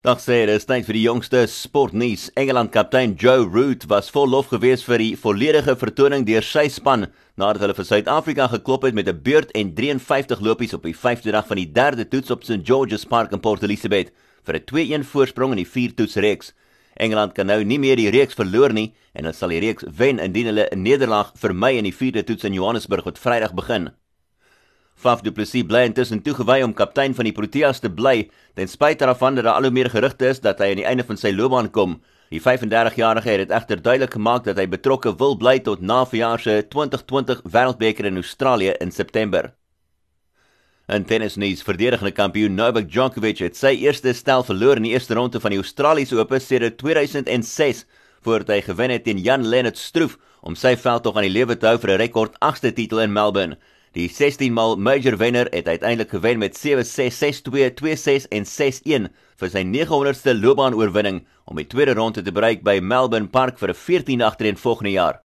Dag sê, dis tyd vir die jongste sportnuus. Engeland kaptein Joe Root was vol lof gewees vir die volledige vertoning deur sy span nadat hulle vir Suid-Afrika geklop het met 'n beurt en 53 lopies op die 5de dag van die derde toets op St George's Park in Port Elizabeth vir 'n 2-1 voorsprong in die vier toetsreeks. Engeland kan nou nie meer die reeks verloor nie en hulle sal die reeks wen indien hulle 'n nederlaag vermy in die vierde toets in Johannesburg wat Vrydag begin. Faf du Plessis bly intussen toegewy om kaptein van die Proteas te bly, ten spyte daarvan dat daar al hoe meer gerugte is dat hy aan die einde van sy loopbaan kom. Die 35-jarige het dit egter duidelik gemaak dat hy betrokke wil bly tot na verjaar se 2020 Wêreldbeker in Australië in September. En tennisnuus, verdedigende kampioen Novak Djokovic het sy eerste stel verloor in die eerste ronde van die Australiese Ope sedert 2006 voordat hy gewen het teen Jan-Lennard Struff om sy veldtog aan die lewe te hou vir 'n rekord 8ste titel in Melbourne. Die 16-mal major wenner het uiteindelik gewen met 7-6, 6-2, 2-6 en 6-1 vir sy 900ste loopbaanoorwinning om die tweede ronde te bereik by Melbourne Park vir 'n 14de agtereen volgende jaar.